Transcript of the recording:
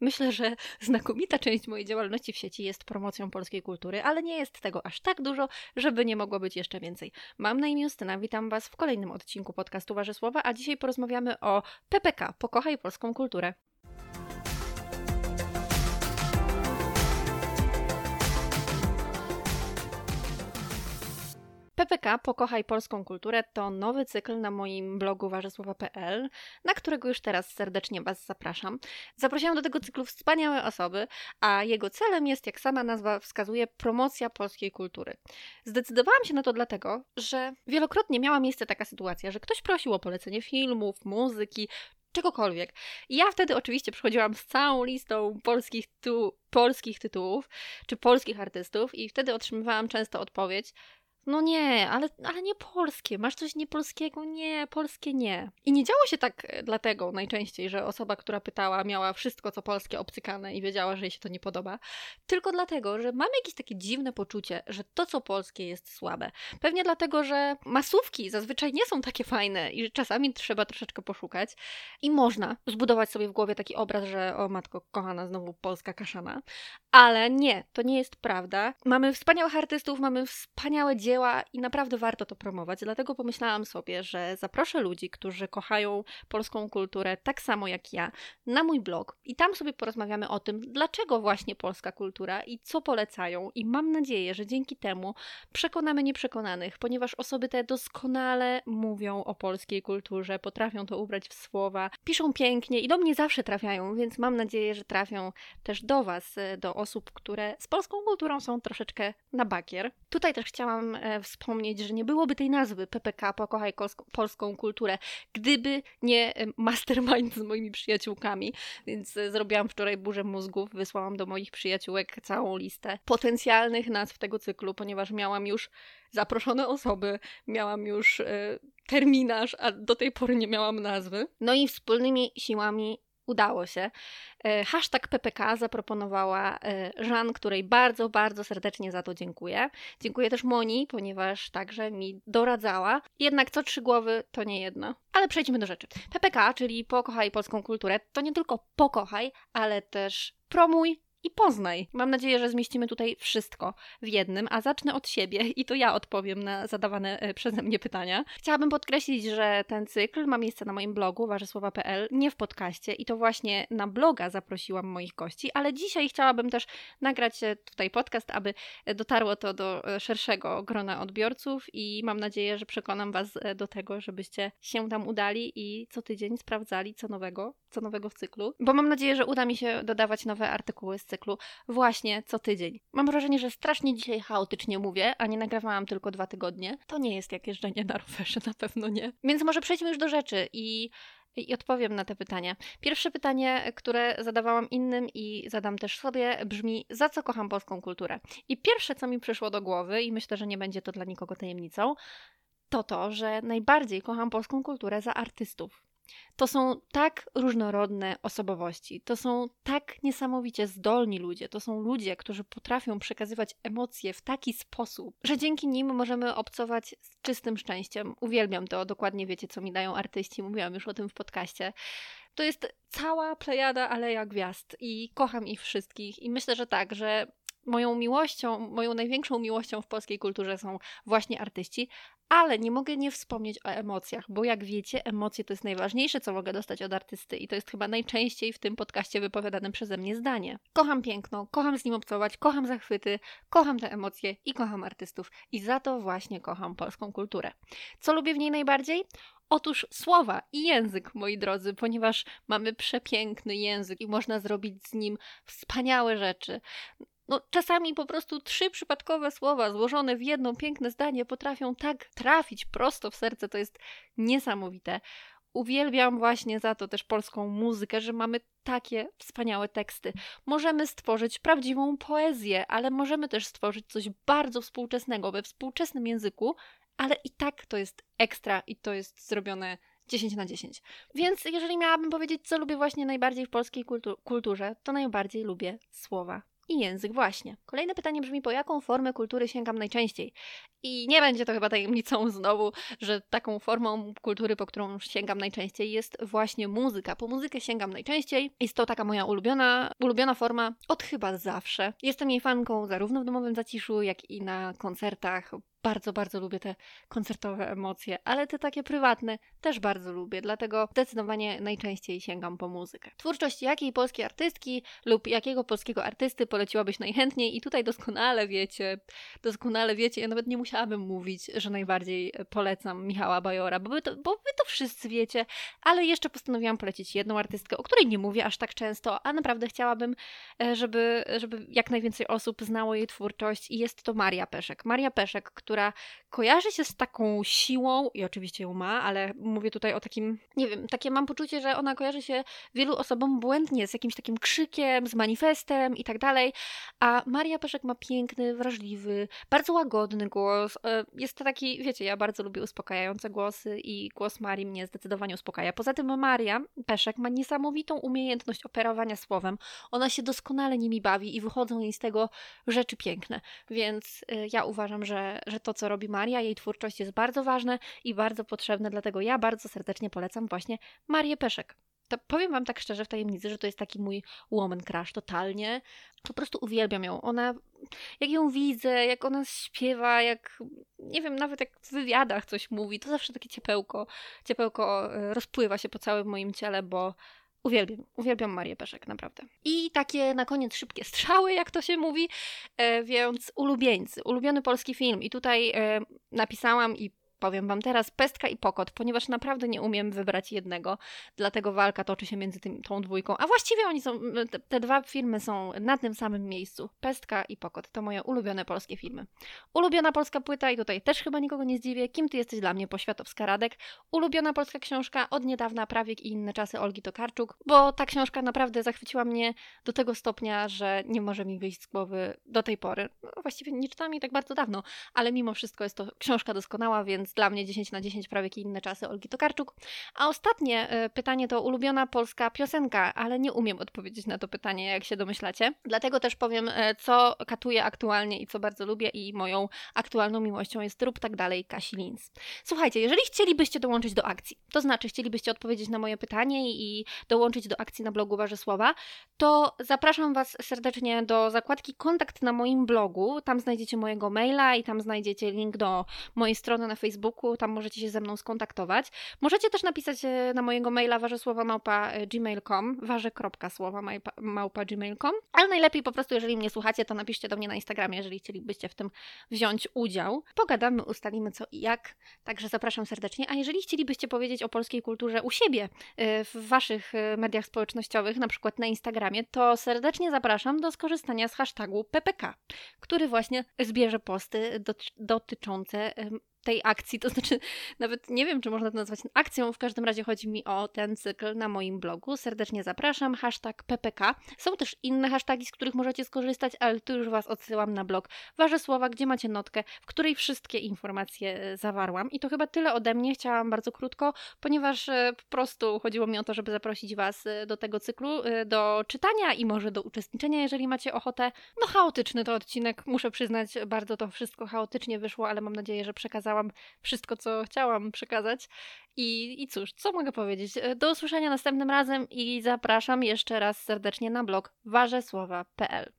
Myślę, że znakomita część mojej działalności w sieci jest promocją polskiej kultury, ale nie jest tego aż tak dużo, żeby nie mogło być jeszcze więcej. Mam na imię Justyna, witam Was w kolejnym odcinku podcastu Warzysłowa, a dzisiaj porozmawiamy o PPK, Pokochaj Polską Kulturę. PPK Pokochaj Polską Kulturę to nowy cykl na moim blogu warzysłowa.pl, na którego już teraz serdecznie Was zapraszam. Zaprosiłam do tego cyklu wspaniałe osoby, a jego celem jest, jak sama nazwa wskazuje, promocja polskiej kultury. Zdecydowałam się na to dlatego, że wielokrotnie miała miejsce taka sytuacja, że ktoś prosił o polecenie filmów, muzyki, czegokolwiek. Ja wtedy oczywiście przychodziłam z całą listą polskich, tu, polskich tytułów czy polskich artystów i wtedy otrzymywałam często odpowiedź, no nie, ale, ale nie polskie. Masz coś niepolskiego? Nie, polskie nie. I nie działo się tak e, dlatego najczęściej, że osoba, która pytała, miała wszystko co polskie obcykane i wiedziała, że jej się to nie podoba. Tylko dlatego, że mam jakieś takie dziwne poczucie, że to co polskie jest słabe. Pewnie dlatego, że masówki zazwyczaj nie są takie fajne i że czasami trzeba troszeczkę poszukać. I można zbudować sobie w głowie taki obraz, że o matko kochana, znowu polska kaszana. Ale nie, to nie jest prawda. Mamy wspaniałych artystów, mamy wspaniałe dzieła, dzieła i naprawdę warto to promować. Dlatego pomyślałam sobie, że zaproszę ludzi, którzy kochają polską kulturę tak samo jak ja, na mój blog i tam sobie porozmawiamy o tym, dlaczego właśnie polska kultura i co polecają. I mam nadzieję, że dzięki temu przekonamy nieprzekonanych, ponieważ osoby te doskonale mówią o polskiej kulturze, potrafią to ubrać w słowa, piszą pięknie i do mnie zawsze trafiają, więc mam nadzieję, że trafią też do Was, do osób, które z polską kulturą są troszeczkę na bakier. Tutaj też chciałam wspomnieć, że nie byłoby tej nazwy PPK, Pokochaj Polską Kulturę, gdyby nie e, mastermind z moimi przyjaciółkami. Więc e, zrobiłam wczoraj burzę mózgów, wysłałam do moich przyjaciółek całą listę potencjalnych nazw tego cyklu, ponieważ miałam już zaproszone osoby, miałam już terminarz, a do tej pory nie miałam nazwy. No i wspólnymi siłami udało się. E, hashtag PPK zaproponowała e, Żan, której bardzo, bardzo serdecznie za to dziękuję. Dziękuję też Moni, ponieważ także mi doradzała. Jednak co trzy głowy to nie jedno. Ale przejdźmy do rzeczy. PPK, czyli Pokochaj Polską Kulturę, to nie tylko pokochaj, ale też promuj, i poznaj. Mam nadzieję, że zmieścimy tutaj wszystko w jednym, a zacznę od siebie i to ja odpowiem na zadawane e, przeze mnie pytania. Chciałabym podkreślić, że ten cykl ma miejsce na moim blogu warzysłowa.pl, nie w podcaście i to właśnie na bloga zaprosiłam moich gości, ale dzisiaj chciałabym też nagrać tutaj podcast, aby dotarło to do e, szerszego grona odbiorców i mam nadzieję, że przekonam Was e, do tego, żebyście się tam udali i co tydzień sprawdzali co nowego, co nowego w cyklu, bo mam nadzieję, że uda mi się dodawać nowe artykuły z cyklu właśnie co tydzień. Mam wrażenie, że strasznie dzisiaj chaotycznie mówię, a nie nagrywałam tylko dwa tygodnie. To nie jest jak jeżdżenie na rowerze, na pewno nie. Więc może przejdźmy już do rzeczy i i odpowiem na te pytania. Pierwsze pytanie, które zadawałam innym i zadam też sobie, brzmi: za co kocham polską kulturę? I pierwsze, co mi przyszło do głowy, i myślę, że nie będzie to dla nikogo tajemnicą, to to, że najbardziej kocham polską kulturę za artystów. To są tak różnorodne osobowości, to są tak niesamowicie zdolni ludzie, to są ludzie, którzy potrafią przekazywać emocje w taki sposób, że dzięki nim możemy obcować z czystym szczęściem. Uwielbiam to, dokładnie wiecie, co mi dają artyści, mówiłam już o tym w podcaście. To jest cała plejada Aleja Gwiazd i kocham ich wszystkich i myślę, że tak, że moją miłością, moją największą miłością w polskiej kulturze są właśnie artyści, ale nie mogę nie wspomnieć o emocjach, bo jak wiecie, emocje to jest najważniejsze, co mogę dostać od artysty i to jest chyba najczęściej w tym podcaście wypowiadanym przeze mnie zdanie. Kocham piękno, kocham z nim obcować, kocham zachwyty, kocham te emocje i kocham artystów i za to właśnie kocham polską kulturę. Co lubię w niej najbardziej? Otóż słowa i język, moi drodzy, ponieważ mamy przepiękny język i można zrobić z nim wspaniałe rzeczy. No, czasami po prostu trzy przypadkowe słowa złożone w jedno piękne zdanie potrafią tak trafić prosto w serce, to jest niesamowite. Uwielbiam właśnie za to też polską muzykę, że mamy takie wspaniałe teksty. Możemy stworzyć prawdziwą poezję, ale możemy też stworzyć coś bardzo współczesnego we współczesnym języku, ale i tak to jest ekstra i to jest zrobione 10 na 10. Więc jeżeli miałabym powiedzieć, co lubię właśnie najbardziej w polskiej kultu kulturze, to najbardziej lubię słowa i język właśnie. Kolejne pytanie brzmi, po jaką formę kultury sięgam najczęściej? I nie będzie to chyba tajemnicą znowu, że taką formą kultury, po którą sięgam najczęściej jest właśnie muzyka. Po muzykę sięgam najczęściej. Jest to taka moja ulubiona, ulubiona forma od chyba zawsze. Jestem jej fanką zarówno w domowym zaciszu, jak i na koncertach bardzo, bardzo lubię te koncertowe emocje, ale te takie prywatne też bardzo lubię, dlatego zdecydowanie najczęściej sięgam po muzykę. Twórczość jakiej polskiej artystki lub jakiego polskiego artysty poleciłabyś najchętniej? I tutaj doskonale wiecie, doskonale wiecie, ja nawet nie musiałabym mówić, że najbardziej polecam Michała Bajora, bo wy to, bo wy to wszyscy wiecie, ale jeszcze postanowiłam polecić jedną artystkę, o której nie mówię aż tak często, a naprawdę chciałabym, e, żeby, żeby jak najwięcej osób znało jej twórczość i jest to Maria Peszek. Maria Peszek, która która kojarzy się z taką siłą, i oczywiście ją ma, ale mówię tutaj o takim, nie wiem, takie mam poczucie, że ona kojarzy się wielu osobom błędnie z jakimś takim krzykiem, z manifestem i tak dalej, a Maria Peszek ma piękny, wrażliwy, bardzo łagodny głos. E, jest to taki, wiecie, ja bardzo lubię uspokajające głosy i głos Marii mnie zdecydowanie uspokaja. Poza tym Maria Peszek ma niesamowitą umiejętność operowania słowem. Ona się doskonale nimi bawi i wychodzą jej z tego rzeczy piękne. Więc e, ja uważam, że, że to, co robi Maria, jej twórczość jest bardzo ważne i bardzo potrzebne, dlatego ja bardzo serdecznie polecam właśnie Marię Peszek. To powiem Wam tak szczerze w tajemnicy, że to jest taki mój woman crush totalnie. Po prostu uwielbiam ją. Ona, jak ją widzę, jak ona śpiewa, jak, nie wiem, nawet jak w wywiadach coś mówi, to zawsze takie ciepełko, ciepełko e, rozpływa się po całym moim ciele, bo Uwielbiam, uwielbiam Marię Peszek, naprawdę. I takie na koniec szybkie strzały, jak to się mówi, e, więc ulubieńcy, ulubiony polski film. I tutaj e, napisałam i powiem Wam teraz, Pestka i Pokot, ponieważ naprawdę nie umiem wybrać jednego, dlatego walka toczy się między tym, tą dwójką. A właściwie oni są, te, te, dwa filmy są na tym samym miejscu. Pestka i Pokot to moje ulubione polskie filmy. Ulubiona polska płyta i tutaj też chyba nikogo nie zdziwię, Kim Ty jesteś dla mnie, Poświatowska Radek. Ulubiona polska książka od niedawna Prawiek i inne czasy Olgi Tokarczuk, bo ta książka naprawdę zachwyciła mnie do tego stopnia, że nie może mi wyjść z głowy do tej pory. No, właściwie nie czytałam jej tak bardzo dawno, ale mimo wszystko jest to książka doskonała, więc więc dla mnie 10 na 10 prawie jak inne czasy Olgi Tokarczuk. A ostatnie e, pytanie to ulubiona polska piosenka, ale nie umiem odpowiedzieć na to pytanie, jak się domyślacie. Dlatego też powiem, e, co katuję aktualnie i co bardzo lubię i moją aktualną miłością jest Rób tak dalej Kasi Lins. Słuchajcie, jeżeli chcielibyście dołączyć do akcji, to znaczy chcielibyście odpowiedzieć na moje pytanie i dołączyć do akcji na blogu Warzysława, to zapraszam Was serdecznie do zakładki kontakt na moim blogu. Tam znajdziecie mojego maila i tam znajdziecie link do mojej strony na Facebooku Facebooku, tam możecie się ze mną skontaktować. Możecie też napisać e, na mojego maila warzesłowamałpa.gmail.com warze.słowa.gmail.com ale najlepiej po prostu, jeżeli mnie słuchacie, to napiszcie do mnie na Instagramie, jeżeli chcielibyście w tym wziąć udział. Pogadamy, ustalimy co i jak, także zapraszam serdecznie. A jeżeli chcielibyście powiedzieć o polskiej kulturze u siebie, e, w waszych e, mediach społecznościowych, na przykład na Instagramie, to serdecznie zapraszam do skorzystania z hashtagu PPK, który właśnie zbierze posty dotyczące tej akcji, to znaczy nawet nie wiem, czy można to nazwać akcją, w każdym razie chodzi mi o ten cykl na moim blogu. Serdecznie zapraszam, hashtag PPK. Są też inne hasztagi, z których możecie skorzystać, ale tu już Was odsyłam na blog Wasze Słowa, gdzie macie notkę, w której wszystkie informacje e, zawarłam. I to chyba tyle ode mnie, chciałam bardzo krótko, ponieważ e, po prostu chodziło mi o to, żeby zaprosić Was e, do tego cyklu, do czytania i może do uczestniczenia, jeżeli macie ochotę. No chaotyczny to odcinek, muszę przyznać, bardzo to wszystko chaotycznie wyszło, ale mam nadzieję, że przekazałam przekazałam wszystko, co chciałam przekazać. I, I cóż, co mogę powiedzieć? E, do usłyszenia następnym razem i zapraszam jeszcze raz serdecznie na blog warzesłowa.pl.